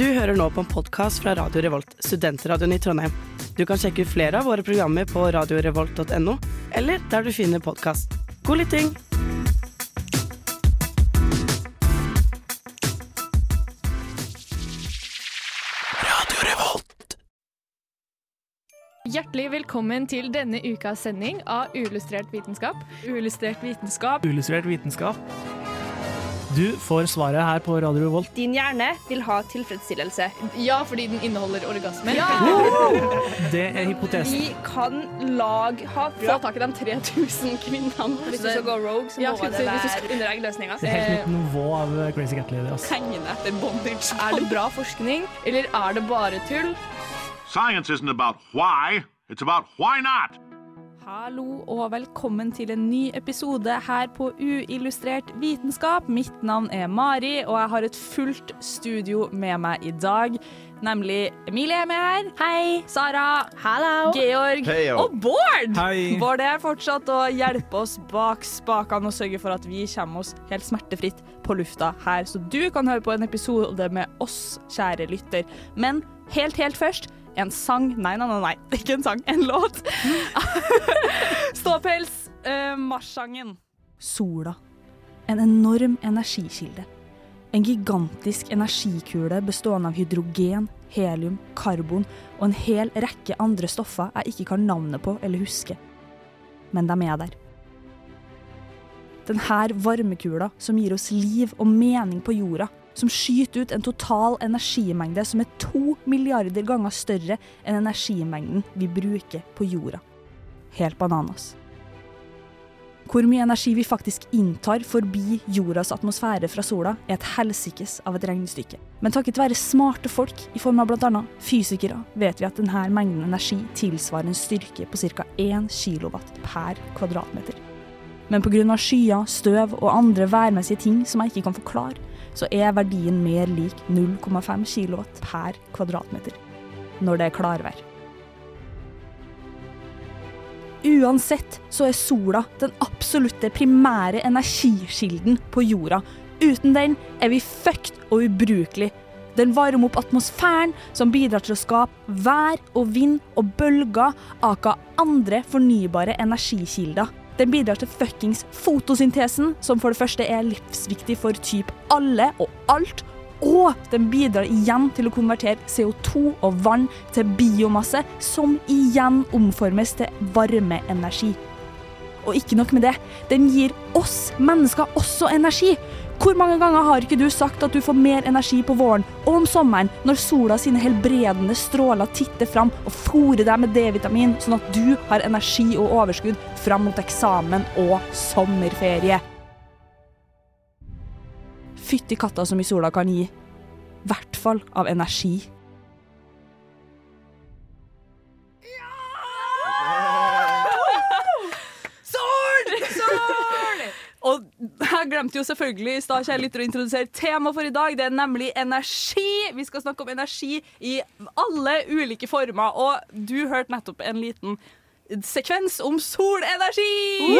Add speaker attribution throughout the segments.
Speaker 1: Du hører nå på en podkast fra Radio Revolt, studentradioen i Trondheim. Du kan sjekke ut flere av våre programmer på radiorevolt.no, eller der du finner podkast. God lytting!
Speaker 2: Hjertelig velkommen til denne ukas sending av Uillustrert vitenskap. Uillustrert vitenskap.
Speaker 3: Uillustrert vitenskap. Du får svaret her på Radio Revolt.
Speaker 4: Din hjerne vil ha tilfredsstillelse.
Speaker 2: Ja, fordi den inneholder orgasmer.
Speaker 3: Det er hypotesen.
Speaker 4: Vi kan ha
Speaker 2: Få tak i de 3000 kvinnene.
Speaker 4: Hvis du skal gå rogue, så
Speaker 2: Ja,
Speaker 4: må det være under eggløsninga.
Speaker 3: Det er helt nytt nivå av eh, Crazy Cat Lady. ass.
Speaker 2: Hengende etter bondage. Er det bra forskning, eller er det bare tull?
Speaker 5: Science isn't about why, it's about why not.
Speaker 6: Hallo og velkommen til en ny episode her på Uillustrert vitenskap. Mitt navn er Mari, og jeg har et fullt studio med meg i dag. Nemlig Emilie er med her. Hei. Sara. Hallo. Georg.
Speaker 7: Hei.
Speaker 6: Og Bård.
Speaker 3: Hei.
Speaker 6: Bård er fortsatt å hjelpe oss bak spakene og sørge for at vi kommer oss helt smertefritt på lufta her, så du kan høre på en episode med oss, kjære lytter. Men helt, helt først en sang Nei, nei, nei, nei. ikke en sang. En låt. Ståpels, uh, marsjsangen. Sola. En enorm energikilde. En gigantisk energikule bestående av hydrogen, helium, karbon og en hel rekke andre stoffer jeg ikke kan navnet på eller huske. Men de er der. Denne varmekula som gir oss liv og mening på jorda, som skyter ut en total energimengde som er to milliarder ganger større enn energimengden vi bruker på jorda. Helt bananas. Hvor mye energi vi faktisk inntar forbi jordas atmosfære fra sola, er et helsikes av et regnestykke. Men takket være smarte folk, i form av bl.a. fysikere, vet vi at denne mengden energi tilsvarer en styrke på ca. 1 kW per kvadratmeter. Men pga. skyer, støv og andre værmessige ting som jeg ikke kan forklare, så er verdien mer lik 0,5 kW per kvadratmeter når det er klarvær. Uansett så er sola den absolutte primære energikilden på jorda. Uten den er vi fucked og ubrukelig. Den varmer opp atmosfæren, som bidrar til å skape vær og vind og bølger, aka andre fornybare energikilder. Den bidrar til fuckings fotosyntesen, som for det første er livsviktig for typ alle og alt. Og den bidrar igjen til å konvertere CO2 og vann til biomasse, som igjen omformes til varmeenergi. Og ikke nok med det, den gir oss mennesker også energi. Hvor mange ganger har ikke du sagt at du får mer energi på våren og om sommeren, når sola sine helbredende stråler titter fram og fòrer deg med D-vitamin, sånn at du har energi og overskudd fram mot eksamen og sommerferie? Fytti katta så mye sola kan gi. Hvert fall av energi. Jeg glemte jo selvfølgelig i stad, å introdusere temaet for i dag. Det er nemlig energi. Vi skal snakke om energi i alle ulike former. Og du hørte nettopp en liten sekvens om solenergi!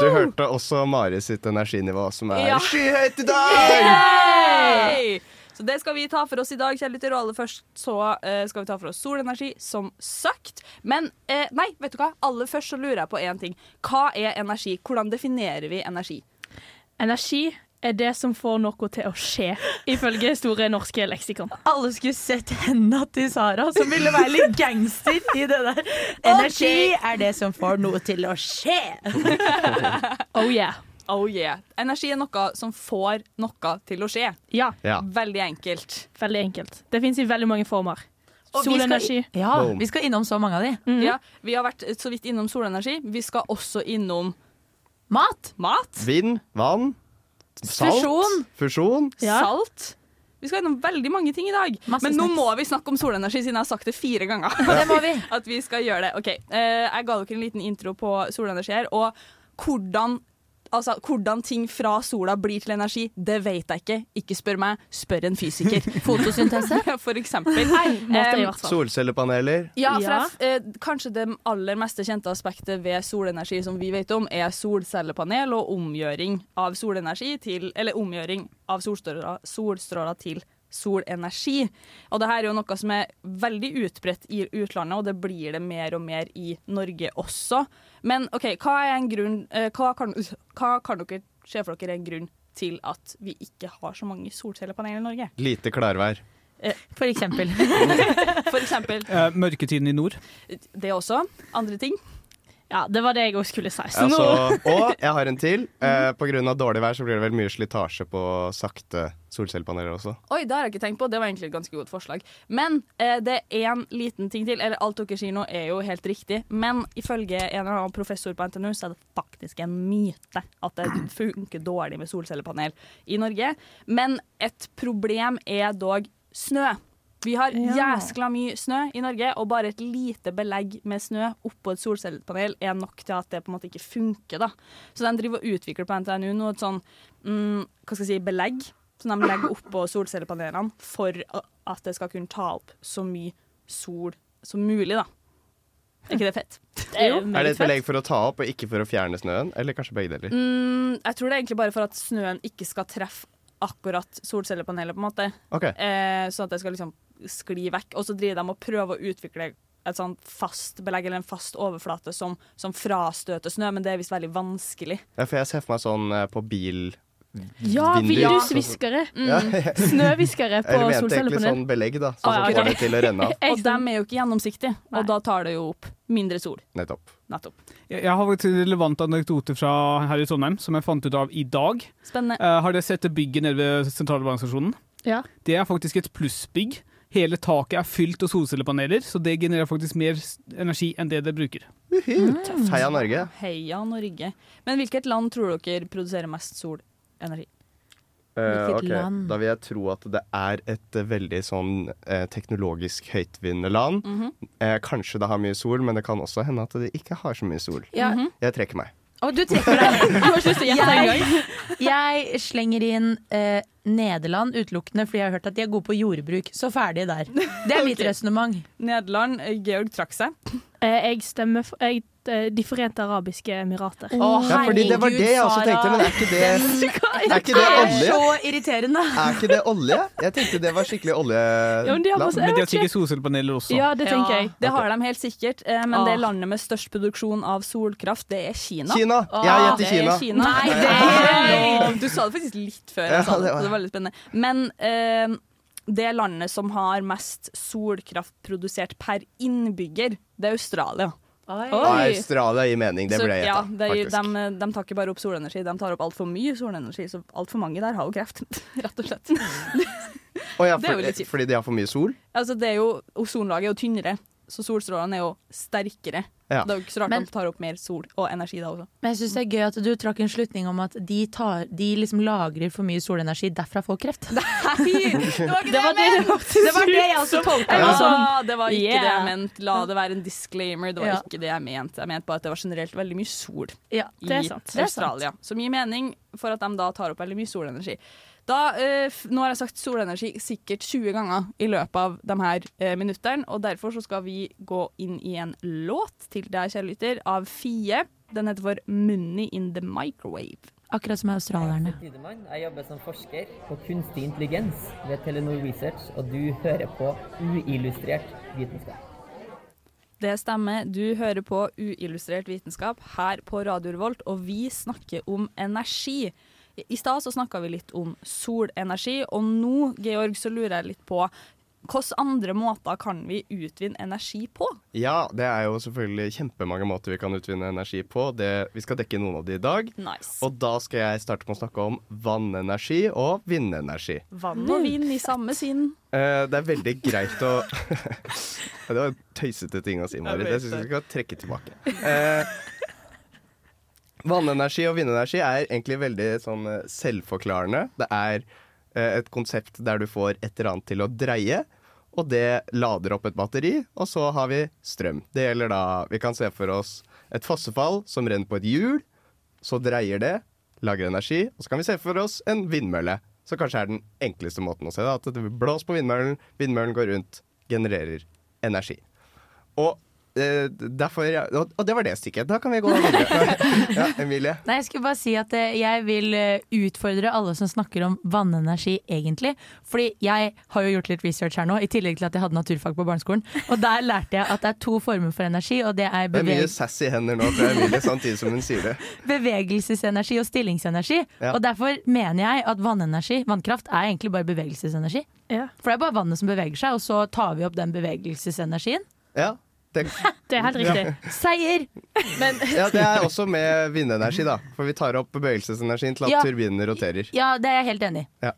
Speaker 7: Du hørte også Mari sitt energinivå, som er
Speaker 6: Ja.
Speaker 7: skyhøyt i dag!
Speaker 6: Yay! Så det skal vi ta for oss i dag, kjære lytter. Og aller først så uh, skal vi ta for oss solenergi, som sagt. Men uh, nei, vet du hva? Aller først så lurer jeg på én ting. Hva er energi? Hvordan definerer vi energi?
Speaker 8: Energi er det som får noe til å skje, ifølge Store norske leksikon.
Speaker 9: Alle skulle sett hendene til Sara, som ville være litt gangster i det der. Energi er det som får noe til å skje.
Speaker 8: Oh yeah.
Speaker 6: Oh yeah. Energi er noe som får noe til å skje.
Speaker 8: Ja,
Speaker 7: Ja.
Speaker 6: Veldig enkelt.
Speaker 8: veldig enkelt. Det fins i veldig mange former.
Speaker 9: Og vi skal-
Speaker 8: Solenergi.
Speaker 9: Ja,
Speaker 7: Boom.
Speaker 9: vi skal innom så mange av de.
Speaker 8: Mhm.
Speaker 6: Ja, vi har vært så vidt innom solenergi. Vi skal også innom
Speaker 9: Mat.
Speaker 6: mat.
Speaker 7: Vind, vann, salt,
Speaker 9: Fusjon.
Speaker 7: fusjon.
Speaker 8: Ja.
Speaker 6: Salt. Vi skal innom veldig mange ting i dag.
Speaker 9: Masse
Speaker 6: Men nå
Speaker 9: snacks.
Speaker 6: må vi snakke om solenergi, siden jeg har sagt det fire ganger.
Speaker 9: Det må vi.
Speaker 6: At vi skal gjøre det. Ok, eh, Jeg ga dere en liten intro på solenergi her. Og hvordan, altså, hvordan ting fra sola blir til energi, det vet jeg ikke. Ikke spør meg, spør en fysiker.
Speaker 9: Fotosyntese.
Speaker 6: For eksempel.
Speaker 8: Nei, fall.
Speaker 7: Solcellepaneler.
Speaker 6: Ja, for
Speaker 8: Ja.
Speaker 6: jeg, eh, kanskje det aller meste kjente aspektet ved solenergi som vi vet om, er solcellepanel og omgjøring av solenergi til Eller omgjøring av solstråler, solstråler til solenergi. Og det her er jo noe som er veldig utbredt i utlandet, og det blir det mer og mer i Norge også. Men OK, hva er en grunn eh, hva, kan, hva kan dere se for dere er en grunn til at vi ikke har så mange solcellepaneler i Norge?
Speaker 7: Lite klarvær.
Speaker 9: For eksempel.
Speaker 6: For eksempel
Speaker 3: Eh, mørketiden i nord.
Speaker 6: det også. Andre ting.
Speaker 8: Ja, det var det jeg òg skulle si. Så
Speaker 7: Altså, og jeg har en til. Eh, på grunn av dårlig vær så blir det vel mye slitasje på sakte solcellepaneler også.
Speaker 6: Oi, det har jeg ikke tenkt på. Det var egentlig et ganske godt forslag. Men eh, det er én liten ting til. Eller alt dere sier nå er jo helt riktig. Men ifølge en eller annen professor på NTNU så er det faktisk en myte at det funker dårlig med solcellepanel i Norge. Men et problem er dog snø. Vi har jæskla mye snø i Norge, og bare et lite belegg med snø oppå et solcellepanel er nok til at det på en måte ikke funker. da. Så de driver og utvikler på NTNU nå et sånn mm, hva skal jeg si, belegg som de legger oppå solcellepanelene for at det skal kunne ta opp så mye sol som mulig, da. Er ikke det fett?
Speaker 8: det er jo
Speaker 7: Er det et belegg for å ta opp og ikke for å fjerne snøen? Eller kanskje begge deler?
Speaker 6: Mm, jeg tror det er egentlig bare for at snøen ikke skal treffe akkurat solcellepanelet, på en måte.
Speaker 7: Okay.
Speaker 6: Eh, sånn at det skal liksom skli vekk. Og så driver de og prøver å utvikle et sånn fast belegg eller en fast overflate som, som frastøter snø, men det er visst veldig vanskelig.
Speaker 7: ja, for jeg ser for meg sånn eh, på bil...
Speaker 8: Ja,
Speaker 7: vinduer.
Speaker 8: vindusviskere.
Speaker 7: Ja,
Speaker 8: Snøhviskere på
Speaker 7: Eller mente egentlig
Speaker 8: solcellepanel.
Speaker 7: sånn belegg, da. Sånn
Speaker 6: Ah,
Speaker 7: som
Speaker 6: ja,
Speaker 7: får det til å renne av.
Speaker 6: Og dem er jo ikke gjennomsiktige, og da tar det jo opp mindre sol.
Speaker 7: Nettopp.
Speaker 6: Nettopp.
Speaker 3: Jeg har faktisk en relevant anekdote fra her i Trondheim som jeg fant ut av i dag.
Speaker 6: Spennende.
Speaker 3: Uh, har dere sett det bygget nede ved sentralbankstasjonen?
Speaker 8: Ja.
Speaker 3: Det er faktisk et plussbygg. Hele taket er fylt av solcellepaneler, så det genererer faktisk mer energi enn det det bruker.
Speaker 7: Mm. Heia Norge.
Speaker 6: Heia Norge. Men hvilket land tror dere produserer mest solenergi?
Speaker 7: Eh, Uh,
Speaker 9: okay.
Speaker 7: Da vil jeg tro at det er et eh, veldig sånn eh, teknologisk høytvinnende land.
Speaker 6: Mhm.
Speaker 7: eh, kanskje det har mye sol, men det kan også hende at det ikke har så mye sol.
Speaker 9: Ja.
Speaker 6: -hmm.
Speaker 7: Jeg trekker meg.
Speaker 9: Oh, du trekker deg.
Speaker 8: Du har ikke lyst til å gjette engang?
Speaker 9: Jeg slenger inn eh, Nederland utelukkende fordi jeg har hørt at de er gode på jordbruk. Så ferdig der. Det er mitt
Speaker 6: okay.
Speaker 9: resonnement.
Speaker 6: Nederland. eh, Georg trakk seg.
Speaker 8: Eh, Jeg stemmer for jeg, eh, De forente arabiske emirater.
Speaker 9: Oh,
Speaker 7: Ja, fordi det var det jeg også tenkte, men er ikke det, er ikke det olje?
Speaker 9: så irriterende.
Speaker 7: Er ikke det olje? Jeg tenkte det var skikkelig
Speaker 8: Ja, men de har
Speaker 7: oljeland.
Speaker 3: Men de har sikkert solcellepaneler også.
Speaker 8: Ja, det tenker jeg.
Speaker 6: Det har de helt sikkert, eh, men
Speaker 9: Ah.
Speaker 6: det landet med størst produksjon av solkraft, det er Kina.
Speaker 7: Kina!
Speaker 6: Ah,
Speaker 7: Jeg gjetter
Speaker 6: Kina.
Speaker 7: Kina.
Speaker 6: Nei, det er lov! Du sa det faktisk litt før. Jeg sa det,
Speaker 7: det
Speaker 6: så
Speaker 7: var-
Speaker 6: det var veldig spennende. Men eh, det landet som har mest solkraft produsert per innbygger, det er Australia.
Speaker 8: Oi.
Speaker 7: Australia gir mening, det ble jeg
Speaker 6: ja,
Speaker 7: gjetta,
Speaker 6: de, de, de tar ikke bare opp solenergi, de tar opp altfor mye solenergi. Så altfor mange der har jo kreft, rett og slett.
Speaker 7: oh, ja,
Speaker 6: det er jo
Speaker 7: for,
Speaker 6: litt kjipt.
Speaker 7: fordi de har for mye sol?
Speaker 6: Altså, det er jo, ozonlaget er jo tynnere, så solstrålene er jo sterkere.
Speaker 7: Ja.
Speaker 6: Det er jo ikke så rart
Speaker 9: Men-
Speaker 6: de tar opp mer sol og energi da også.
Speaker 9: Men jeg syns det er gøy at du trakk en slutning om at de, tar, de liksom lagrer for mye solenergi, derfra får kreft.
Speaker 6: Nei, det var ikke
Speaker 8: Det var det det hørtes
Speaker 9: Det var det jeg også tolka
Speaker 6: Ja.
Speaker 9: det som.
Speaker 6: det var ikke
Speaker 8: Yeah.
Speaker 6: det jeg mente. La det være en disclaimer. Det var
Speaker 9: Ja.
Speaker 6: ikke det jeg mente. Jeg mente bare at det var generelt veldig mye sol
Speaker 9: Ja,
Speaker 6: i
Speaker 8: det sant. Det
Speaker 6: Australia. Så mye mening for at de da tar opp veldig mye solenergi. Da, eh, nå har jeg sagt solenergi sikkert 20 ganger i løpet av de her eh, minuttene, og derfor så skal vi gå inn i en låt til deg, kjære lytter, av Fie. Den heter for 'Money in the Microwave'.
Speaker 9: Akkurat som australierne.
Speaker 10: Tidemann. Jeg jobber som forsker på kunstig intelligens ved Telenor Research, og du hører på uillustrert vitenskap.
Speaker 6: Det stemmer. Du hører på Uillustrert vitenskap her på Radio Revolt, og vi snakker om energi. I stad så snakka vi litt om solenergi, og nå, Georg, så lurer jeg litt på hvilke andre måter kan vi utvinne energi på?
Speaker 7: Ja, det er jo selvfølgelig kjempemange måter vi kan utvinne energi på. Det, vi skal dekke noen av de i dag.
Speaker 6: Nice.
Speaker 7: Og da skal jeg starte med å snakke om vannenergi og vindenergi.
Speaker 6: Vann og vind i samme sinn.
Speaker 7: Uh, det er veldig greit å Det var en tøysete ting å si, Marit. Jeg syns vi skal trekke tilbake. Eh, vannenergi og vindenergi er egentlig veldig sånn eh, selvforklarende. Det er eh, et konsept der du får et eller annet til å dreie, og det lader opp et batteri, og så har vi strøm. Det gjelder da Vi kan se for oss et fossefall som renner på et hjul. Så dreier det, lager energi, og så kan vi se for oss en vindmølle. Så kanskje er den enkleste måten å se det, at det blåser på vindmøllen, vindmøllen går rundt, genererer energi. Og derfor og, og det var det stikket. Da kan vi gå videre. Ja, Emilie.
Speaker 9: Nei, jeg skulle bare si at eh, jeg vil eh, utfordre alle som snakker om vannenergi, egentlig. Fordi jeg har jo gjort litt research her nå, i tillegg til at jeg hadde naturfag på barneskolen. Og der lærte jeg at det er to former for energi, og det er
Speaker 7: Det er mye
Speaker 9: beveg
Speaker 7: sassy hender nå fra Emilie samtidig som hun sier det.
Speaker 9: bevegelsesenergi og stillingsenergi.
Speaker 7: Ja.
Speaker 9: Og derfor mener jeg at vannenergi, vannkraft, er egentlig bare bevegelsesenergi.
Speaker 8: Ja.
Speaker 9: For det er bare vannet som beveger seg, og så tar vi opp den bevegelsesenergien.
Speaker 7: Ja, det,
Speaker 8: Det er helt riktig.
Speaker 9: Seier!
Speaker 8: Men
Speaker 7: ja, det er også med vindenergi, da. For vi tar opp bevegelsesenergien til at
Speaker 9: Ja.
Speaker 7: turbinene roterer.
Speaker 9: Ja, det er jeg helt enig i.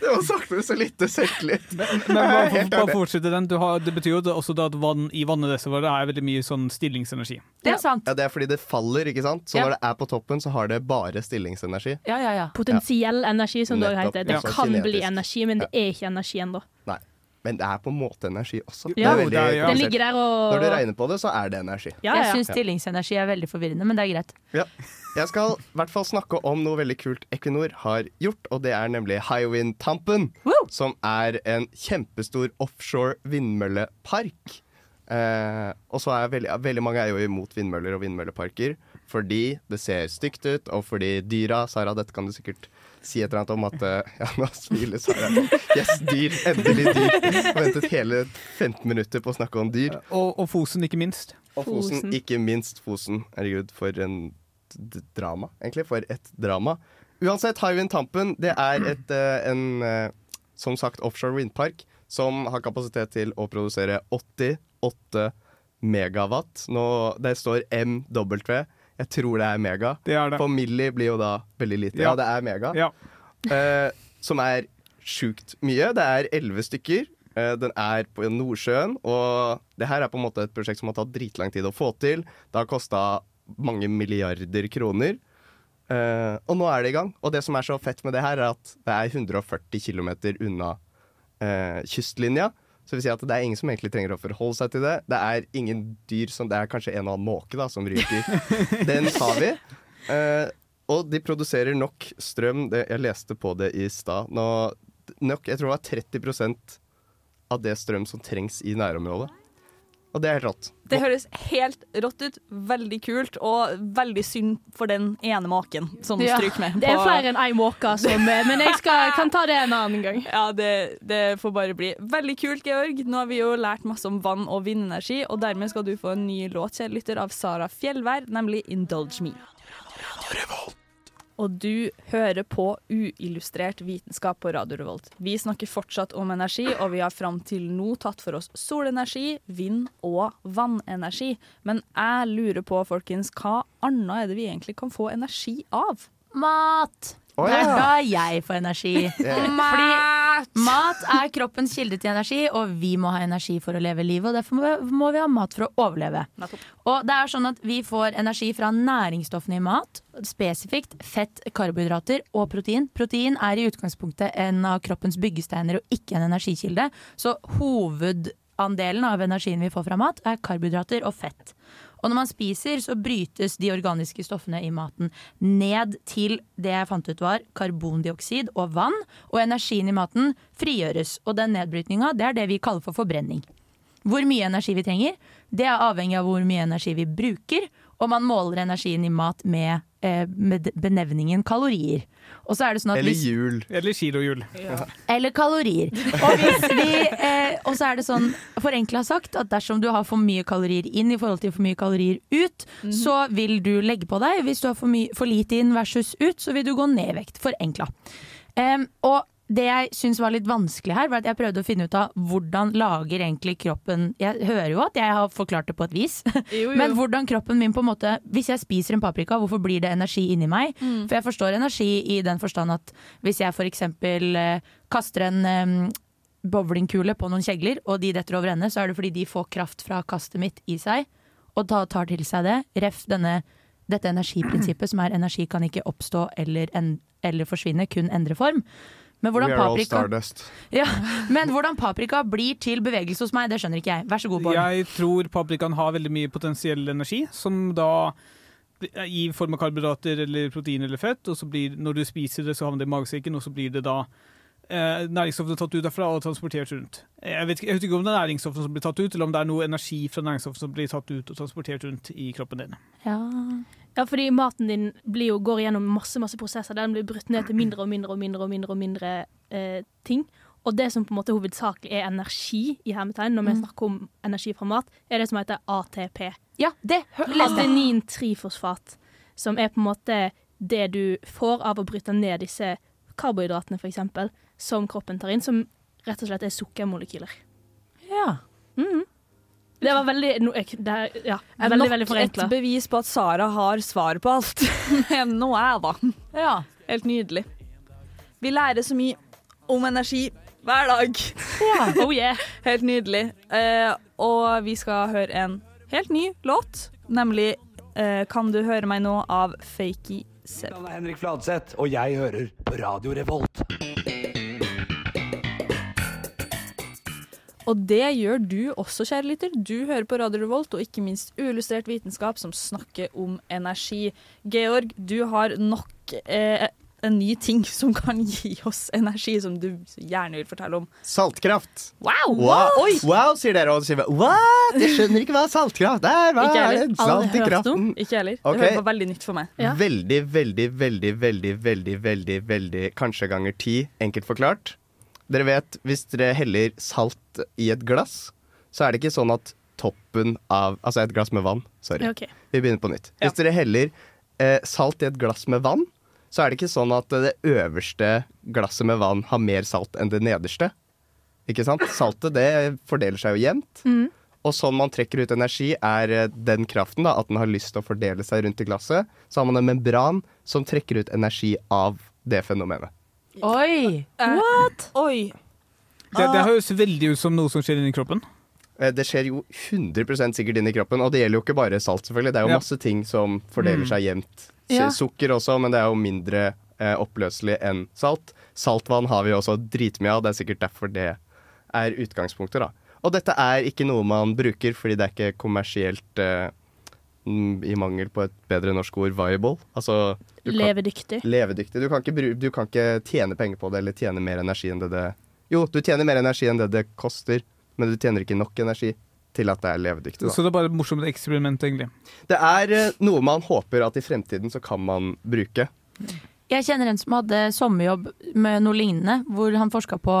Speaker 7: Det var sagt med så lite selvtillit.
Speaker 3: Men bare, for, bare fortsette den. Du har, det betyr jo det- også da at vann i Det er veldig mye sånn stillingsenergi.
Speaker 9: Det er sant.
Speaker 7: Ja, Det er fordi det faller, ikke sant? Så
Speaker 9: Ja.
Speaker 7: når det er på toppen, så har det bare stillingsenergi.
Speaker 9: Ja, ja, ja.
Speaker 8: Potensiell energi, som det også heter. Det
Speaker 7: ja.
Speaker 8: kan bli energi, men det er ikke energi ennå.
Speaker 7: Nei. Men det er på en måte energi også.
Speaker 8: Ja.
Speaker 7: Det veldig
Speaker 3: Det ja.
Speaker 8: Det ligger der og
Speaker 7: Når du regner på det, så er det energi.
Speaker 8: Ja,
Speaker 9: Jeg
Speaker 8: ja, ja.
Speaker 9: syns stillingsenergi er veldig forvirrende, men det er greit.
Speaker 7: Ja. Jeg skal i hvert fall snakke om noe veldig kult Equinor har gjort, og det er nemlig Hywind Tampen.
Speaker 9: Woo!
Speaker 7: Som er en kjempestor offshore vindmøllepark. Eh, og så er veldig, veldig mange er jo imot vindmøller og vindmølleparker fordi det ser stygt ut, og fordi dyra Sara, dette kan du sikkert si et eller annet om at eh, Ja, nå smiler Sara. Yes, dyr. Endelig dyr. Jeg har ventet hele 15 minutter på å snakke om dyr.
Speaker 3: Og, og Fosen, ikke minst.
Speaker 7: Og Fosen,
Speaker 8: Fosen.
Speaker 7: ikke minst Fosen. Herregud, for en d- drama, egentlig. For et drama. Uansett, Hywind Tampen det er et, eh, en eh, som sagt offshore vindpark som har kapasitet til å produsere 88 megawatt. Nå, det står MW. Jeg tror det er mega.
Speaker 3: Det er det.
Speaker 7: For milli blir jo da veldig lite.
Speaker 3: Ja.
Speaker 7: Ja, det er mega.
Speaker 3: Ja.
Speaker 7: Eh, som er sjukt mye. Det er elleve stykker. Eh, den er på Nordsjøen, og det her er på en måte et prosjekt som har tatt dritlang tid å få til. Det har kosta mange milliarder kroner. Eh, og nå er det i gang. Og det som er så fett med det her, er at det er 140 km unna eh, kystlinja. Så det vil si at det er ingen som egentlig trenger å forholde seg til det. Det er ingen dyr som Det er kanskje en og annen måke da, som ryker. Den tar vi. Uh, og de produserer nok strøm. Det, jeg leste på det i stad. Nok- Jeg tror det var 30% av det strøm som trengs i nærområdet. Og det er helt rått.
Speaker 6: Det høres helt rått ut. Veldig kult, og veldig synd for den ene maken som
Speaker 8: Ja,
Speaker 6: stryker med.
Speaker 8: Det er flere enn ei måke som Men jeg skal, kan ta det en annen gang.
Speaker 6: Ja, det, det får bare bli. Veldig kult, Georg. Nå har vi jo lært masse om vann og vindenergi, og dermed skal du få en ny låt, kjære lytter, av Sara Fjellvær, nemlig 'Indulge Me'. Og du hører på uillustrert vitenskap på Radio Revolt. Vi snakker fortsatt om energi, og vi har fram til nå tatt for oss solenergi, vind og vannenergi. Men jeg lurer på, folkens, hva annet er det vi egentlig kan få energi av?
Speaker 9: Mat!
Speaker 7: Å,
Speaker 9: ja. er
Speaker 7: ja.
Speaker 9: da jeg for energi. Fordi mat er kroppens kilde til energi, og vi må ha energi for å leve livet. Og derfor må vi, må vi ha mat for å overleve. Og det er sånn at vi får energi fra næringsstoffene i mat. Spesifikt fett, karbohydrater og protein. Protein er i utgangspunktet en av kroppens byggesteiner og ikke en energikilde. Så hovedandelen av energien vi får fra mat, er karbohydrater og fett. Og når man spiser, så brytes de organiske stoffene i maten ned til det jeg fant ut var karbondioksid og vann. Og energien i maten frigjøres. Og den nedbrytninga, det er det vi kaller for forbrenning. Hvor mye energi vi trenger, det er avhengig av hvor mye energi vi bruker. Og man måler energien i mat med, eh, med benevningen kalorier. Og så er det sånn at
Speaker 7: Eller
Speaker 9: hvis-
Speaker 7: jul.
Speaker 3: Eller kilohjul.
Speaker 9: eller kalorier. Og, hvis vi, eh, og så er det sånn, forenkla sagt, at dersom du har for mye kalorier inn i forhold til for mye kalorier ut, så vil du legge på deg. Hvis du har for, mye, for lite inn versus ut, så vil du gå ned i vekt. Forenkla. Em, og det jeg syns var litt vanskelig her, var at jeg prøvde å finne ut av hvordan lager egentlig kroppen Jeg hører jo at jeg har forklart det på et vis,
Speaker 6: Jo, jo.
Speaker 9: men hvordan kroppen min på en måte Hvis jeg spiser en paprika, hvorfor blir det energi inni meg? For jeg forstår energi i den forstand at hvis jeg f.eks. Eh, kaster en eh, bowlingkule på noen kjegler, og de detter over ende, så er det fordi de får kraft fra kastet mitt i seg, og da tar til seg det. Ref denne, dette energiprinsippet som er energi kan ikke oppstå eller, en, eller forsvinne, kun endre form. Men hvordan, paprika, ja, men hvordan paprika blir til bevegelse hos meg, det skjønner ikke jeg. Vær så god, Bård.
Speaker 3: Jeg tror paprikaen har veldig mye potensiell energi, som da i form av karbohydrater eller protein eller fett, og så blir, når du spiser det, så havner det i magesekken, og så blir det da eh, næringsstoffene tatt ut derfra og transportert rundt. Jeg vet, ikke, jeg vet ikke om det er næringsstoffene som blir tatt ut, eller om det er noe energi fra næringsstoffene som blir tatt ut og transportert rundt i kroppen din.
Speaker 8: Ja. Ja, fordi maten din blir jo, går gjennom masse masse prosesser. Den blir brutt ned til mindre og mindre og mindre og mindre, og mindre eh, ting. Og det som på en måte hovedsakelig er energi, i hermetegn, når vi
Speaker 9: Mm.
Speaker 8: snakker om energi fra mat, er det som heter ATP.
Speaker 9: Ja, det.
Speaker 8: Adenin-trifosfat, som er på en måte det du får av å bryte ned disse karbohydratene, eksempel, som kroppen tar inn, som rett og slett er sukkermolekyler.
Speaker 9: Ja.
Speaker 8: Mhm. Det var veldig no, det er, ja,
Speaker 6: Er
Speaker 8: veldig,
Speaker 6: nok
Speaker 8: veldig forenkla.
Speaker 6: et bevis på at Sara har svar på alt. Nå er jeg, da.
Speaker 9: Ja.
Speaker 6: Helt nydelig. Vi lærer så mye om energi hver dag.
Speaker 8: Oh yeah.
Speaker 6: Helt nydelig. Eh, og vi skal høre en helt ny låt, nemlig eh, 'Kan du høre meg nå' av Fakey Seb.
Speaker 11: navn er Henrik Fladseth, og jeg hører på Radio Revolt.
Speaker 6: Og det gjør du også, kjære lytter. Du hører på Radio Revolt, og ikke minst uillustrert vitenskap som snakker om energi. Georg, du har nok eh, en ny ting som kan gi oss energi, som du gjerne vil fortelle om.
Speaker 7: Saltkraft.
Speaker 6: Wow!
Speaker 7: Wow, wow sier dere, og så sier vi what? Jeg skjønner ikke hva saltkraft er. Hva
Speaker 6: Ikke
Speaker 7: er
Speaker 6: heller.
Speaker 7: det? Salt i kraften.
Speaker 6: Ikke heller.
Speaker 7: Okay.
Speaker 6: Det var veldig nytt for meg.
Speaker 7: Veldig, veldig, veldig, veldig, veldig, veldig, veldig kanskje ganger ti, enkelt forklart. Dere vet, hvis dere heller salt i et glass, så er det ikke sånn at toppen av Altså et glass med vann. Sorry.
Speaker 8: Okay.
Speaker 7: Vi begynner på nytt. Hvis dere heller eh, salt i et glass med vann, så er det ikke sånn at det øverste glasset med vann har mer salt enn det nederste. Ikke sant? Saltet det fordeler seg jo jevnt.
Speaker 8: Mm.
Speaker 7: Og sånn man trekker ut energi, er eh, den kraften, da, at den har lyst til å fordele seg rundt i glasset. Så har man en membran som trekker ut energi av det fenomenet.
Speaker 9: Oi!
Speaker 6: What? Oi.
Speaker 3: Det, det høres veldig ut som noe som skjer inni kroppen.
Speaker 7: Eh, Det skjer jo 100 sikkert inni kroppen, og det gjelder jo ikke bare salt, selvfølgelig. Det er jo
Speaker 3: Ja.
Speaker 7: masse ting som fordeler
Speaker 3: Mm.
Speaker 7: seg jevnt.
Speaker 6: Ja.
Speaker 7: Sukker også, men det er jo mindre eh, oppløselig enn salt. Saltvann har vi også dritmye av, det er sikkert derfor det er utgangspunktet, da. Og dette er ikke noe man bruker fordi det er ikke kommersielt eh, i mangel på et bedre norsk ord, viable. Altså du kan-
Speaker 8: Levedyktig.
Speaker 7: Levedyktig. Du kan, ikke, du kan ikke tjene penger på det, eller tjene mer energi enn det det Jo, du tjener mer energi enn det det koster, men du tjener ikke nok energi til at det er levedyktig. Da.
Speaker 3: Så det er bare et morsomt eksperiment, egentlig.
Speaker 7: Det er eh, noe man håper at i fremtiden så kan man bruke.
Speaker 9: Jeg kjenner en som hadde sommerjobb med noe lignende, hvor han forska på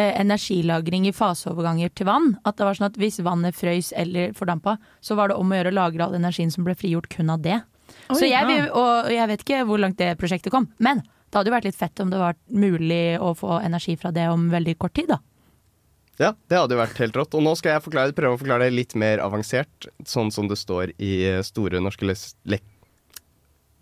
Speaker 9: energilagring i faseoverganger til vann. At det var sånn at hvis vannet frøys eller fordampa, så var det om å gjøre å lagre all energien som ble frigjort kun av det. så jeg, vil,
Speaker 8: ja.
Speaker 9: og jeg vet ikke hvor langt det prosjektet kom, men det hadde jo vært litt fett om det var mulig å få energi fra det om veldig kort tid, da.
Speaker 7: Ja, det hadde jo vært helt rått. Og nå skal jeg forklare, prøve å forklare det litt mer avansert, sånn som det står i eh, Store norske lek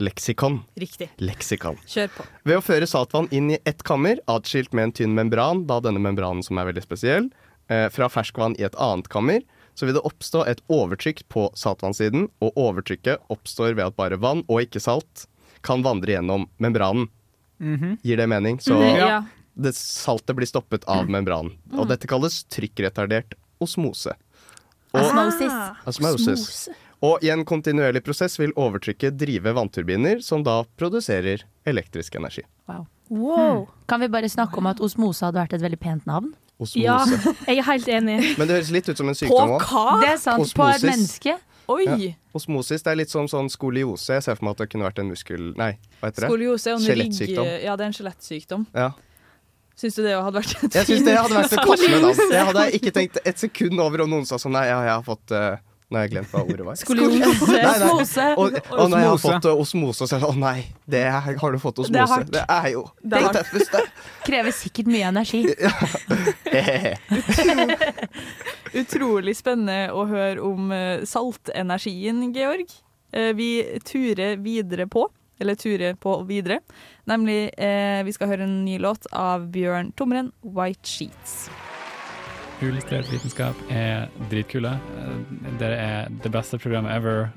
Speaker 7: leksikon.
Speaker 6: Riktig.
Speaker 7: Leksikon.
Speaker 6: Kjør på.
Speaker 7: Ved å føre saltvann inn i ett kammer, atskilt med en tynn membran, da denne membranen som er veldig spesiell, eh, fra ferskvann i et annet kammer, så vil det oppstå et overtrykk på saltvannsiden, og overtrykket oppstår ved at bare vann, og ikke salt, kan vandre gjennom membranen.
Speaker 3: Mhm.
Speaker 7: Gir det mening? Så
Speaker 8: Mhm, ja.
Speaker 7: det saltet blir stoppet av membranen. Og dette kalles trykkretardert osmose. Og,
Speaker 9: Osmosis.
Speaker 7: Osmosis. Og i en kontinuerlig prosess vil overtrykket drive vannturbiner, som da produserer elektrisk energi.
Speaker 9: Wow.
Speaker 8: Wow.
Speaker 9: Kan vi bare snakke om at osmose hadde vært et veldig pent navn?
Speaker 7: Osmose.
Speaker 8: Ja, jeg er helt enig.
Speaker 7: Men det høres litt ut som en sykdom òg.
Speaker 6: hva?
Speaker 9: Det er sant. På et menneske.
Speaker 6: Oi!
Speaker 7: Ja. Osmosis det er litt som sånn skoliose. Jeg ser for meg at det kunne vært en muskel... Nei, hva heter det?
Speaker 6: Skoliose og.
Speaker 7: Skjelettsykdom.
Speaker 6: Ja, det er en skjelettsykdom.
Speaker 7: Ja.
Speaker 6: Syns du det hadde vært et
Speaker 7: Jeg syns det hadde vært et koselig navn. Det hadde jeg ikke tenkt et sekund over om noen sa sånn Nei, ja, jeg har fått eh, Nå har jeg glemt hva ordet var.
Speaker 8: Skoliose.
Speaker 7: Nei, nei.
Speaker 9: Osmose.
Speaker 7: Og, og når jeg har fått eh, osmose, så er det å nei, det er, har du fått
Speaker 6: Det er hardt.
Speaker 7: Det er jo
Speaker 6: Det er det
Speaker 7: tøffeste.
Speaker 9: Krever sikkert mye energi.
Speaker 6: Utrolig spennende å høre om eh, saltenergien, Georg. Eh, vi turer videre på, eller turer på videre. Nemlig, eh, vi skal høre en ny låt av Bjørn Tomren, 'White Sheets'.
Speaker 12: Uillustrert vitenskap er dritkule. Eh, Dere er det beste programmet ever.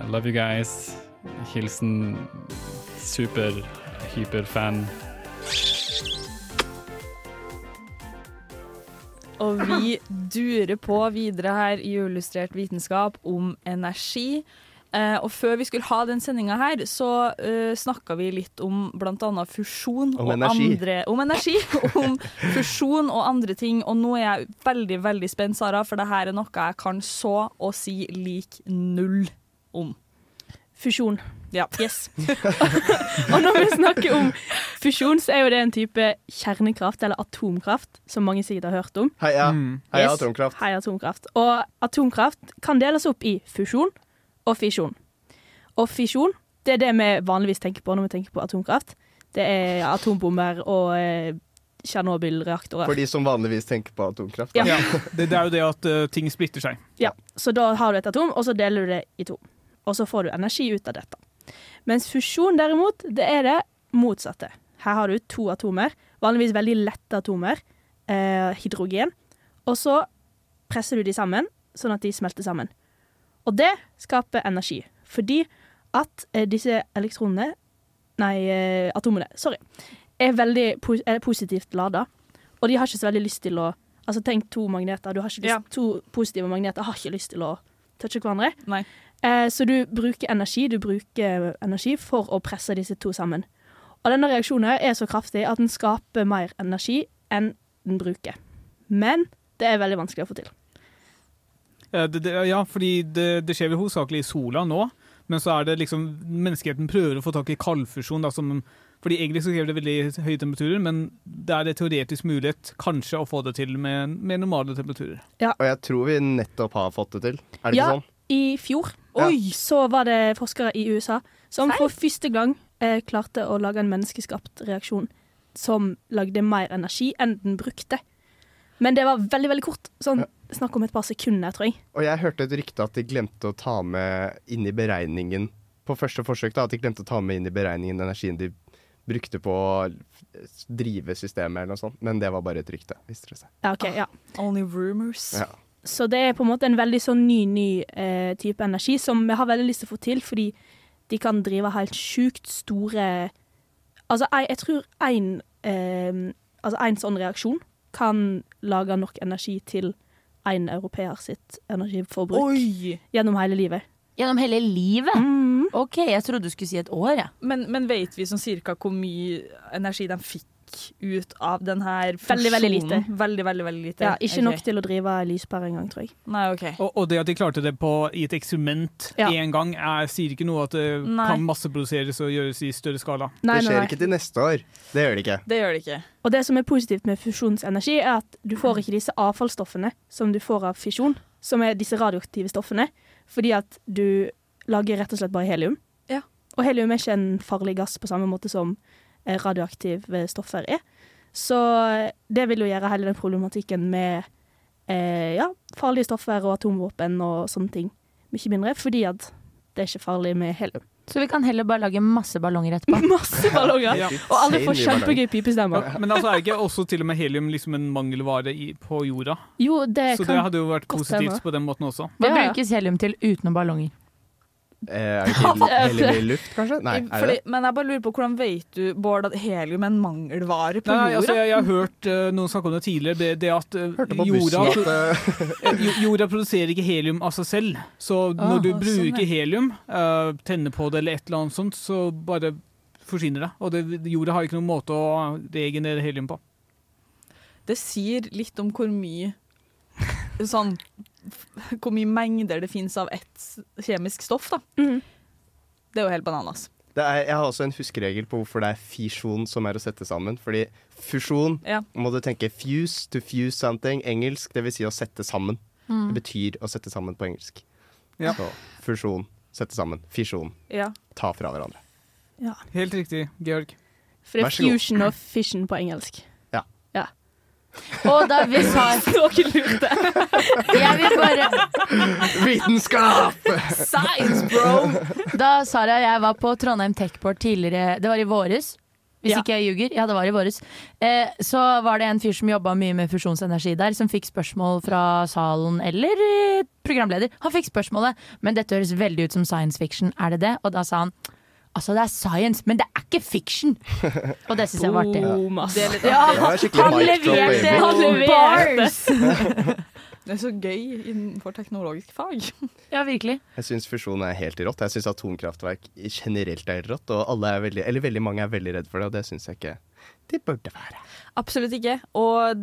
Speaker 12: I love you guys. Hilsen super, hyperfan.
Speaker 6: Og vi durer på videre her i Uillustrert vitenskap om energi. Eh, og før vi skulle ha den sendinga her, så uh, snakka vi litt om bl.a. fusjon
Speaker 7: Om
Speaker 6: og
Speaker 7: energi.
Speaker 6: andre Om energi. om fusjon og andre ting. Og nå er jeg veldig, veldig spent, Sara, for det her er noe jeg kan så å si lik null om.
Speaker 8: Fusjon.
Speaker 6: Ja.
Speaker 8: Yes. og når vi snakker om fusjon, så er jo det en type kjernekraft, eller atomkraft, som mange sikkert har hørt om.
Speaker 7: Heia, heia
Speaker 8: Yes.
Speaker 7: atomkraft.
Speaker 8: Heia atomkraft. Og atomkraft kan deles opp i fusjon og fisjon. Og fisjon, det er det vi vanligvis tenker på når vi tenker på atomkraft. Det er atombomber og eh, Tsjernobyl-reaktorer.
Speaker 7: For de som vanligvis tenker på atomkraft.
Speaker 8: Ja.
Speaker 7: ja
Speaker 3: Det, det er jo det at uh, ting splitter seg.
Speaker 8: Ja, så da har du et atom, og så deler du det i to. Og så får du energi ut av dette. Mens fusjon derimot, det er det motsatte. Her har du to atomer, vanligvis veldig lette atomer, eh, hydrogen, og så presser du de sammen, sånn at de smelter sammen. Og det skaper energi, fordi at eh, disse elektronene, nei, eh, atomene, sorry, er veldig pos er positivt lada, og de har ikke så veldig lyst til å Altså tenk to magneter, du har ikke lyst, to positive magneter har ikke lyst til å touche hverandre.
Speaker 6: Nei.
Speaker 8: Eh, så du bruker energi, du bruker energi for å presse disse to sammen. Og denne reaksjonen er så kraftig at den skaper mer energi enn den bruker. Men det er veldig vanskelig å få til.
Speaker 3: Ja, det, det, ja fordi det, det skjer vel hovedsakelig i sola nå, men så er det liksom Menneskeheten prøver å få tak i kaldfusjon. Da, som, fordi egentlig så krever det veldig høye temperaturer, men det er det teoretisk mulighet kanskje å få det til med, med normale temperaturer.
Speaker 7: Og jeg tror vi nettopp har fått det til. Er det
Speaker 8: ja,
Speaker 7: ikke sånn?
Speaker 8: i fjor
Speaker 7: Ja.
Speaker 8: Så var det forskere i USA som for første gang eh, klarte å lage en menneskeskapt reaksjon som lagde mer energi enn den brukte. Men det var veldig, veldig kort. Sånn, Snakk om et par sekunder, tror jeg.
Speaker 7: Og jeg hørte et rykte at de glemte å ta med inn i beregningen På første forsøk da, at de glemte å ta med inn i beregningen energien de brukte på å drive systemet eller noe sånt. Men det var bare et rykte, viste det seg.
Speaker 8: Ja, ok, ja.
Speaker 6: Only rumors.
Speaker 7: Ja.
Speaker 8: Så det er på en måte en veldig sånn ny, ny eh, type energi som vi har veldig lyst til å få til, fordi de kan drive helt sjukt store Altså, jeg, jeg tror én eh, altså en sånn reaksjon kan lage nok energi til én europeer sitt energiforbruk
Speaker 6: Oi!
Speaker 8: gjennom hele livet.
Speaker 9: Gjennom hele livet?
Speaker 8: Mm.
Speaker 9: OK, jeg trodde du skulle si et år, jeg.
Speaker 6: Men, men vet vi sånn cirka hvor mye energi de fikk ut av den her fusjonen?
Speaker 8: Veldig, veldig lite.
Speaker 6: Veldig, veldig, veldig lite.
Speaker 8: Ja, ikke
Speaker 6: okay.
Speaker 8: nok til å drive lyspære engang, tror jeg.
Speaker 6: Nei, OK.
Speaker 3: Og, og det at de klarte det på, i et eksperiment
Speaker 8: Ja.
Speaker 3: gang, er, sier ikke noe at det
Speaker 6: Nei.
Speaker 3: kan masseproduseres og gjøres i større skala.
Speaker 8: Nei,
Speaker 7: det skjer
Speaker 8: nei.
Speaker 7: ikke til neste år. Det gjør det ikke.
Speaker 6: Det gjør det ikke.
Speaker 8: Og det som er positivt med fusjonsenergi, er at du får ikke disse avfallsstoffene som du får av fisjon, som er disse radioaktive stoffene, fordi at du lager rett og slett bare helium.
Speaker 6: Ja.
Speaker 8: Og helium er ikke en farlig gass på samme måte som radioaktive stoffer er. Så eh, det vil jo gjøre hele den problematikken med eh, ja, farlige stoffer og atomvåpen og sånne ting mye mindre, fordi at det er ikke farlig med helium.
Speaker 9: Så vi kan heller bare lage masse ballonger etterpå.
Speaker 8: Masse ballonger!
Speaker 3: Ja.
Speaker 8: Og alle får kjempegøy pipestemmer.
Speaker 3: Men altså er ikke også til og med helium liksom en mangelvare i, på jorda?
Speaker 8: Jo, det
Speaker 3: Så
Speaker 8: kan
Speaker 3: det hadde jo vært positivt på den måten også.
Speaker 9: Hva
Speaker 8: Ja, ja.
Speaker 9: brukes helium til utenom ballonger?
Speaker 7: Eh, er det ikke hel- i luft, kanskje? Nei, er
Speaker 6: Fordi,
Speaker 7: det?
Speaker 6: men jeg bare lurer på hvordan vet du, Bård, at helium er en mangelvare på
Speaker 3: Nei,
Speaker 6: jorda?
Speaker 3: altså, jeg, jeg har hørt uh, noen snakke om det tidligere, det, det at uh,
Speaker 7: Hørte på
Speaker 3: jorda,
Speaker 7: bussen at eh,
Speaker 3: jorda produserer ikke helium av seg selv. Så når du
Speaker 6: sånn,
Speaker 3: bruker
Speaker 6: ja.
Speaker 3: helium, tenner på det eller et eller annet sånt, så bare forsvinner det. Og det, jorda har ikke noen måte å regenerere helium på.
Speaker 6: Det sier litt om hvor mye sånn Hvor mye mengder det finnes av ett kjemisk stoff, da.
Speaker 8: Mm.
Speaker 6: Det er jo helt bananas.
Speaker 7: det er, jeg har også en huskeregel på hvorfor det er fisjon som er å sette sammen. Fordi fusjon
Speaker 6: Ja.
Speaker 7: må du tenke fuse to fuse something. Engelsk, det vil si å sette sammen.
Speaker 6: Mm.
Speaker 7: Det betyr å sette sammen på engelsk.
Speaker 3: Ja.
Speaker 7: Så fusjon, sette sammen. Fisjon,
Speaker 6: Ja.
Speaker 7: ta fra hverandre.
Speaker 3: Helt riktig, Georg.
Speaker 8: For det er fusion og fission på engelsk.
Speaker 9: Og da vi sa
Speaker 8: Noen lurte.
Speaker 9: Jeg vil bare
Speaker 7: Vitenskap!
Speaker 6: Science, bro!
Speaker 9: Da Sara og jeg var på Trondheim Techport tidligere, det var i våres. Hvis
Speaker 8: Ja.
Speaker 9: ikke jeg ljuger. Ja, det var i våres. Eh, så var det en fyr som jobba mye med fusjonsenergi der, som fikk spørsmål fra salen eller eh, programleder. Han fikk spørsmålet, men dette høres veldig ut som science fiction, er det det? Og da sa han altså det er science, men det er ikke fiction. Og det syns jeg var artig.
Speaker 8: Boom, ass.
Speaker 6: Det
Speaker 9: Ja, han leverte han leverte.
Speaker 6: Det er så gøy innenfor teknologisk fag.
Speaker 9: Ja, virkelig.
Speaker 7: Jeg syns fusjon er helt rått. Jeg syns atomkraftverk generelt er rått, og alle er veldig, eller veldig mange er veldig redd for det, og det syns jeg ikke det burde være.
Speaker 6: Absolutt ikke. Og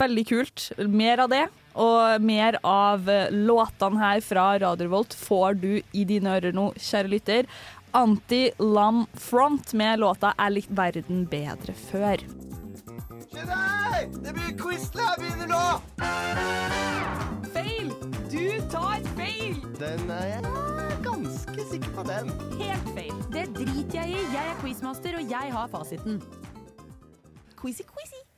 Speaker 6: veldig kult. Mer av det. Og mer av låtene her fra Radio Volt får du i dine ører nå, kjære lytter. Anti-Lam Front med låta 'Er litt verden bedre før'.
Speaker 13: Nei, det blir quiz jeg begynner nå!
Speaker 6: Feil! Du tar feil!
Speaker 7: Den er jeg ganske sikker på den.
Speaker 6: Helt feil.
Speaker 9: Det driter jeg i. Jeg er quizmaster, og jeg har fasiten.
Speaker 6: Quizy, quizy.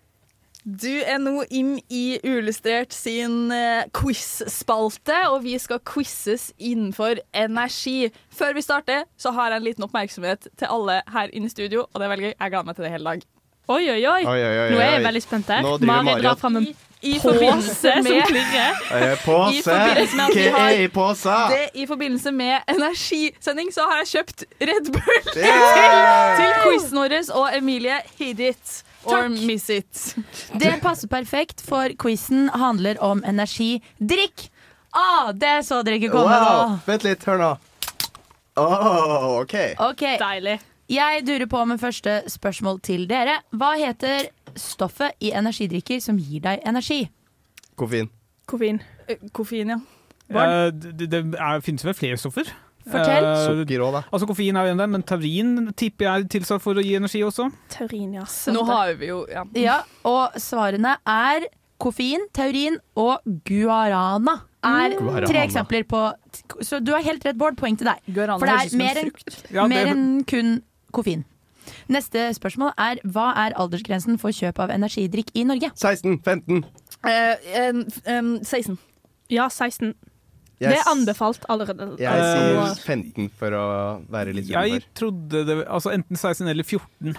Speaker 6: Du er nå inn i Uillustrert sin eh, quiz-spalte, og vi skal quizzes innenfor energi. Før vi starter, så har jeg en liten oppmerksomhet til alle her inne i studio, og det er veldig gøy. Jeg gleder meg til det hele dag.
Speaker 8: Oi, oi, oi.
Speaker 7: Oi, oi, oi,
Speaker 8: Nå er jeg veldig spent her. Mari drar fram en
Speaker 6: I
Speaker 8: pose
Speaker 6: forbindelse med.
Speaker 7: Eh,
Speaker 6: vi
Speaker 7: Hva er i posa?
Speaker 6: Det, I forbindelse med energisending så har jeg kjøpt Red Bull
Speaker 7: Yeah!
Speaker 6: til, til quizen vår, og Emilie, hit it or
Speaker 9: Takk.
Speaker 6: miss it.
Speaker 9: Det passer perfekt, for quizen handler om energi. Drikk! Ah, det så dere ikke komme
Speaker 7: Wow! Vent litt, hør nå. Oh, OK.
Speaker 9: Ok,
Speaker 8: Deilig.
Speaker 9: Jeg durer på med første spørsmål til dere. Hva heter stoffet i energidrikker som gir deg energi?
Speaker 7: Koffein.
Speaker 8: Koffein.
Speaker 6: Eh, Koffein, ja.
Speaker 3: Eh, det det er, finnes vel flere stoffer?
Speaker 9: Fortell.
Speaker 3: Eh,
Speaker 7: Sukker òg, da.
Speaker 3: altså Koffein er jo en der, men taurin tipper jeg er tilsatt for å gi energi også.
Speaker 8: Taurin, ja.
Speaker 6: Nå har vi jo ja.
Speaker 9: Ja, og svarene er koffein, taurin og guarana. Er
Speaker 7: Guarana.
Speaker 9: tre eksempler på Så du har helt rett, Bård. Poeng til deg.
Speaker 6: Guarana
Speaker 9: For det er mer enn.
Speaker 3: Ja, det-
Speaker 9: en kun koffein. Neste spørsmål er hva er aldersgrensen for kjøp av energidrikk i Norge?
Speaker 7: 16, 15.
Speaker 6: Eh, en- en 16.
Speaker 8: Ja, 16.
Speaker 7: Jeg,
Speaker 8: Det er anbefalt allerede.
Speaker 7: jeg
Speaker 3: Eh,
Speaker 7: sier 15 for å være litt
Speaker 3: Jeg trodde det Altså enten 16 eller 14.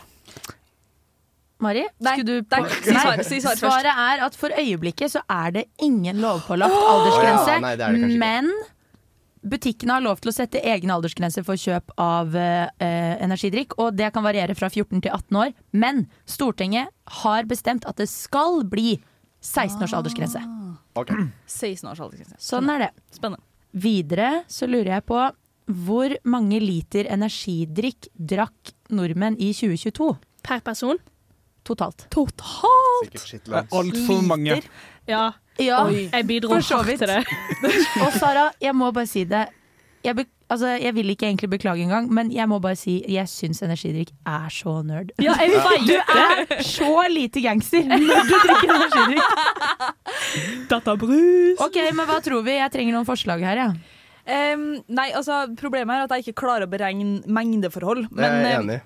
Speaker 9: Mari?
Speaker 6: Nei,
Speaker 9: skulle du
Speaker 6: nei, si svaret, si svaret først.
Speaker 9: Svaret er at for øyeblikket så er det ingen lovpålagt aldersgrense.
Speaker 7: Ja, nei, det det
Speaker 9: men butikkene har lov til å sette egne aldersgrenser for kjøp av eh, energidrikk, og det kan variere fra 14 til 18 år. Men Stortinget har bestemt at det skal bli 16 års aldersgrense.
Speaker 7: Ok.
Speaker 6: 16 års aldersgrense.
Speaker 9: Sånn er det.
Speaker 6: Spennende.
Speaker 9: Videre så lurer jeg på hvor mange liter energidrikk drakk nordmenn i 2022
Speaker 8: Per person.
Speaker 9: totalt?
Speaker 8: Totalt!
Speaker 3: Altfor mange.
Speaker 8: Ja,
Speaker 9: Ja,
Speaker 8: jeg bidro hardt til det.
Speaker 9: Og Sara, jeg må bare si det. Jeg, be altså, jeg vil ikke egentlig beklage engang, men jeg må bare si jeg syns energidrikk er så nerd.
Speaker 8: Ja, jeg
Speaker 9: Du er så lite gangster når du drikker energidrikk.
Speaker 8: Databrus.
Speaker 9: Ok, men hva tror vi? Jeg trenger noen forslag her, ja.
Speaker 6: Um, nei, altså Problemet er at jeg ikke klarer å beregne mengdeforhold.
Speaker 7: Er jeg
Speaker 6: er
Speaker 7: enig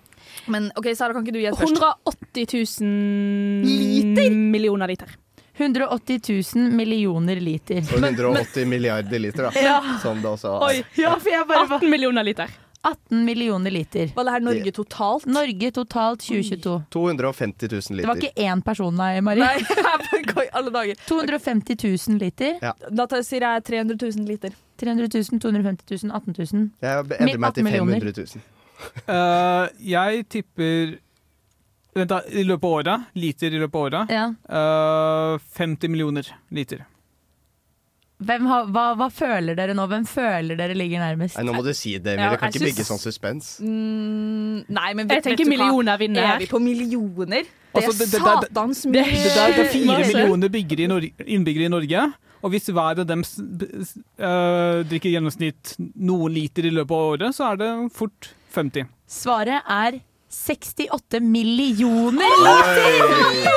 Speaker 6: men OK, Sara, kan ikke du gjette først?
Speaker 8: 180 000
Speaker 6: Liter?
Speaker 8: millioner liter.
Speaker 9: 180 000 millioner liter.
Speaker 7: Og 180 milliarder liter, da.
Speaker 9: Ja.
Speaker 7: Som det også
Speaker 8: Oi,
Speaker 7: er.
Speaker 9: Ja, for jeg bare
Speaker 8: 18 millioner liter.
Speaker 9: 18 millioner liter.
Speaker 6: Var det her Norge totalt?
Speaker 9: Norge totalt 2022.
Speaker 7: 250 000
Speaker 9: Det var ikke én person, nei, Mari.
Speaker 6: Nei, jeg går i alle dager.
Speaker 9: 250 000 liter.
Speaker 6: Da sier jeg 300 000 liter.
Speaker 9: 300 000, 250 000, 18 000.
Speaker 7: Jeg endrer meg til
Speaker 9: 18
Speaker 7: 500 000.
Speaker 3: uh, jeg tipper Vent, da. I løpet av året. Liter i løpet av året.
Speaker 9: Ja.
Speaker 3: Uh, 50 millioner liter.
Speaker 9: Hvem har, hva, hva føler dere nå? Hvem føler dere ligger nærmest?
Speaker 7: Nei, nå må du si det,
Speaker 6: Ja,
Speaker 7: Emilie. Kan
Speaker 6: ikke
Speaker 7: ikke bygge sånn suspens.
Speaker 6: Mm, nei, men
Speaker 8: Jeg tenker millioner vinner
Speaker 6: Er vi på millioner? Det
Speaker 3: Altså,
Speaker 6: er
Speaker 3: det- det- det-
Speaker 6: satans
Speaker 3: Det,
Speaker 6: mye.
Speaker 3: det, er, det er fire millioner innbyggere i Norge. Og hvis hver av dem eh, drikker i gjennomsnitt noen liter i løpet av året, så er det fort 50.
Speaker 9: Svaret er 68 millioner liter!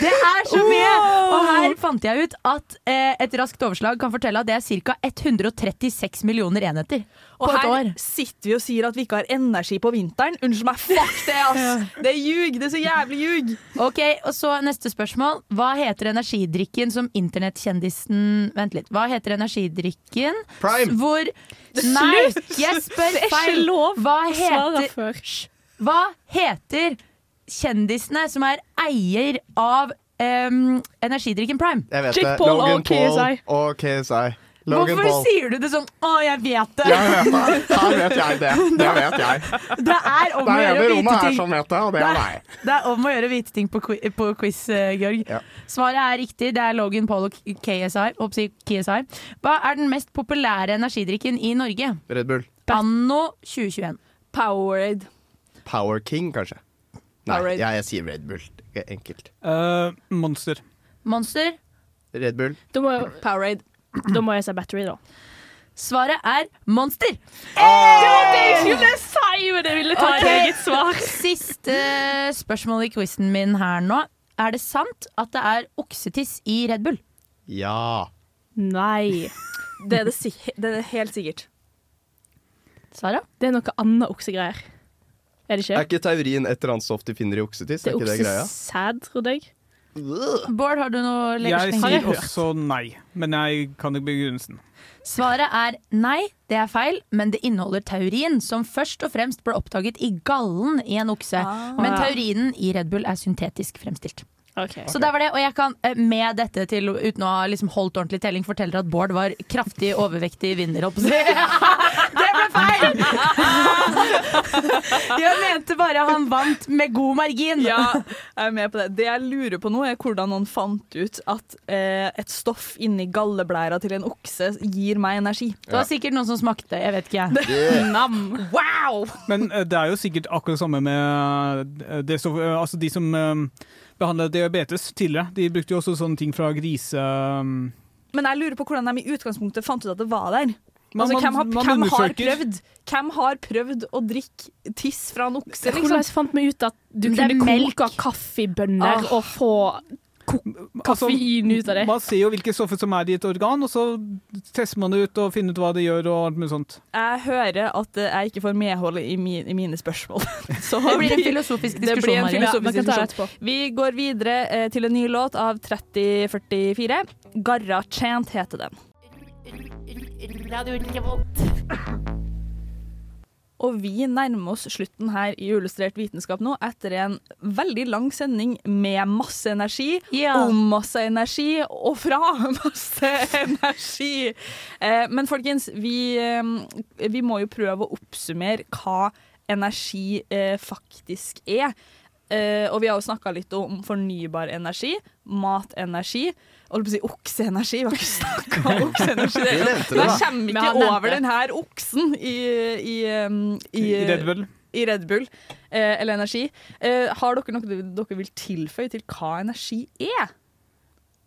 Speaker 9: Det er så mye! Og her fant jeg ut at eh, et raskt overslag kan fortelle at det er ca. 136 millioner enheter på
Speaker 6: Og
Speaker 9: et
Speaker 6: her
Speaker 9: år.
Speaker 6: sitter vi og sier at vi ikke har energi på vinteren. Unnskyld meg, fuck det, ass! Det er ljug! Det er så jævlig ljug!
Speaker 9: Ok, og så neste spørsmål. Hva heter energidrikken som internettkjendisen Vent litt. Hva heter energidrikken
Speaker 7: Prime!
Speaker 9: hvor Nei, jeg spør feil. Hva heter, hva heter kjendisene som er eier av em, energidrikken Prime?
Speaker 7: Jeg vet
Speaker 8: Jake
Speaker 7: det.
Speaker 8: Paul
Speaker 7: Logan
Speaker 8: og KSI.
Speaker 7: Paul og KSI. Logan
Speaker 9: Hvorfor
Speaker 7: Paul.
Speaker 9: sier du det sånn 'Å, jeg vet det'?
Speaker 7: Jeg vet det. Her vet jeg det. Det vet jeg.
Speaker 9: Det er om å gjøre å vite ting.
Speaker 7: som vet det, og det er meg.
Speaker 9: Det er om å gjøre å vite ting på, qui- på quiz, uh, Georg. Svaret er riktig. Det er Logan Paul og KSI. Oppsi, KSI. Hva er den mest populære energidrikken i Norge?
Speaker 7: Red Bull.
Speaker 9: Anno 2021.
Speaker 6: Powerade.
Speaker 7: Power King, kanskje? Nei, jeg, jeg sier Red Bull. Enkelt.
Speaker 3: Uh, monster.
Speaker 9: Monster.
Speaker 7: Red Bull.
Speaker 6: Da må, Powerade. Da må jeg si battery, da.
Speaker 9: Svaret er Monster.
Speaker 6: Det var det jeg skulle si, men jeg ville ta
Speaker 9: okay.
Speaker 6: et eget svar.
Speaker 9: Siste spørsmål i quizen min her nå. Er det sant at det er oksetiss i Red Bull?
Speaker 7: Ja.
Speaker 6: Nei. Det er det, si- det er helt sikkert.
Speaker 9: Sara?
Speaker 6: Det er noe annet oksegreier. Er det
Speaker 7: Er
Speaker 6: ikke?
Speaker 7: ikke taurin et eller annet stoff de finner i oksetiss?
Speaker 6: Det
Speaker 7: Er
Speaker 6: er
Speaker 7: ikke
Speaker 6: oksesæd, trodde jeg.
Speaker 9: Bård, har du noe
Speaker 3: Jeg sier også nei, men jeg kan ikke begrunnelsen.
Speaker 9: Svaret er nei, det er feil, men det inneholder taurin, som først og fremst ble oppdaget i gallen i en okse. Men taurinen i Red Bull er syntetisk fremstilt. Så der var det, og jeg kan eh, med dette til, uten å ha liksom holdt ordentlig telling, fortelle at Bård var kraftig overvektig vinner, holdt på å si. Det ble feil! Jeg mente bare han vant med god margin.
Speaker 6: Ja, jeg er med på det. Det jeg lurer på nå, er hvordan han fant ut at eh, et stoff inni galleblæra til en okse gir meg energi.
Speaker 9: Det var sikkert noen som smakte, jeg vet ikke.
Speaker 3: Yeah.
Speaker 6: Nam. Wow!
Speaker 3: Men eh, det er jo sikkert akkurat det samme med eh, det altså de som eh, diabetes tidligere. De brukte jo også sånne ting fra grise... eh,
Speaker 6: Men jeg lurer på hvordan de i utgangspunktet fant ut at det var der.
Speaker 3: Man-
Speaker 6: altså, hvem, har,
Speaker 3: man
Speaker 6: hvem, har prøvd, hvem har prøvd å drikke tiss fra en okse? Liksom?
Speaker 8: Hvordan fant vi ut at du kunne
Speaker 6: melk.
Speaker 8: koke kaffebønner
Speaker 6: Ah.
Speaker 8: og få ko- koffein ut av det?
Speaker 3: Man ser jo hvilke stoffer som er i et organ, og så tester man det ut og finner ut hva det gjør. og alt mulig sånt.
Speaker 6: Jeg hører at jeg ikke får medhold i, min, i mine spørsmål. Så
Speaker 9: Det blir en filosofisk diskusjon,
Speaker 6: en filosofisk
Speaker 9: Ja, vi
Speaker 6: diskusjon. Går videre eh, til en ny låt av 3044. Garra Chant heter den. Og vi nærmer oss slutten her i Illustrert vitenskap nå, etter en veldig lang sending med masse energi, om masse energi og fra masse energi. Eh, men folkens, vi, eh, vi må jo prøve å oppsummere hva energi eh, faktisk er. Eh, og vi har jo snakka litt om fornybar energi, matenergi holdt på å si okseenergi. Vi har ikke snakka om okseenergi.
Speaker 7: Vi nevnte det,
Speaker 6: Jeg kommer ikke over den her oksen i, i, um, i,
Speaker 3: I Red Bull.
Speaker 6: I Red Bull eh, eller energi. Eh, har dere noe dere vil tilføye til hva energi er?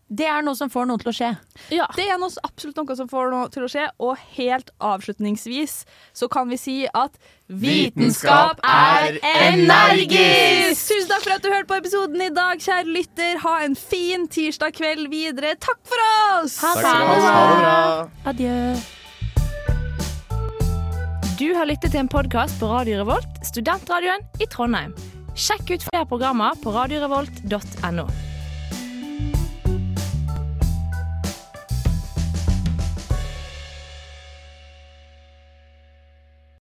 Speaker 9: Det er noe som får noe til å skje.
Speaker 6: Det er noe, absolutt noe som får noe til å skje. Og helt avslutningsvis så kan vi si at
Speaker 9: Vitenskap er energisk!
Speaker 6: Tusen takk for at du hørte på episoden i dag, kjære lytter. Ha en fin tirsdag kveld videre. Takk for oss!
Speaker 9: Ha
Speaker 7: Takk skal du ha. Ha det bra.
Speaker 9: Adjø.
Speaker 14: Du har lyttet til en podkast på Radio Revolt, studentradioen i Trondheim. Sjekk ut flere programmer på radiorevolt.no.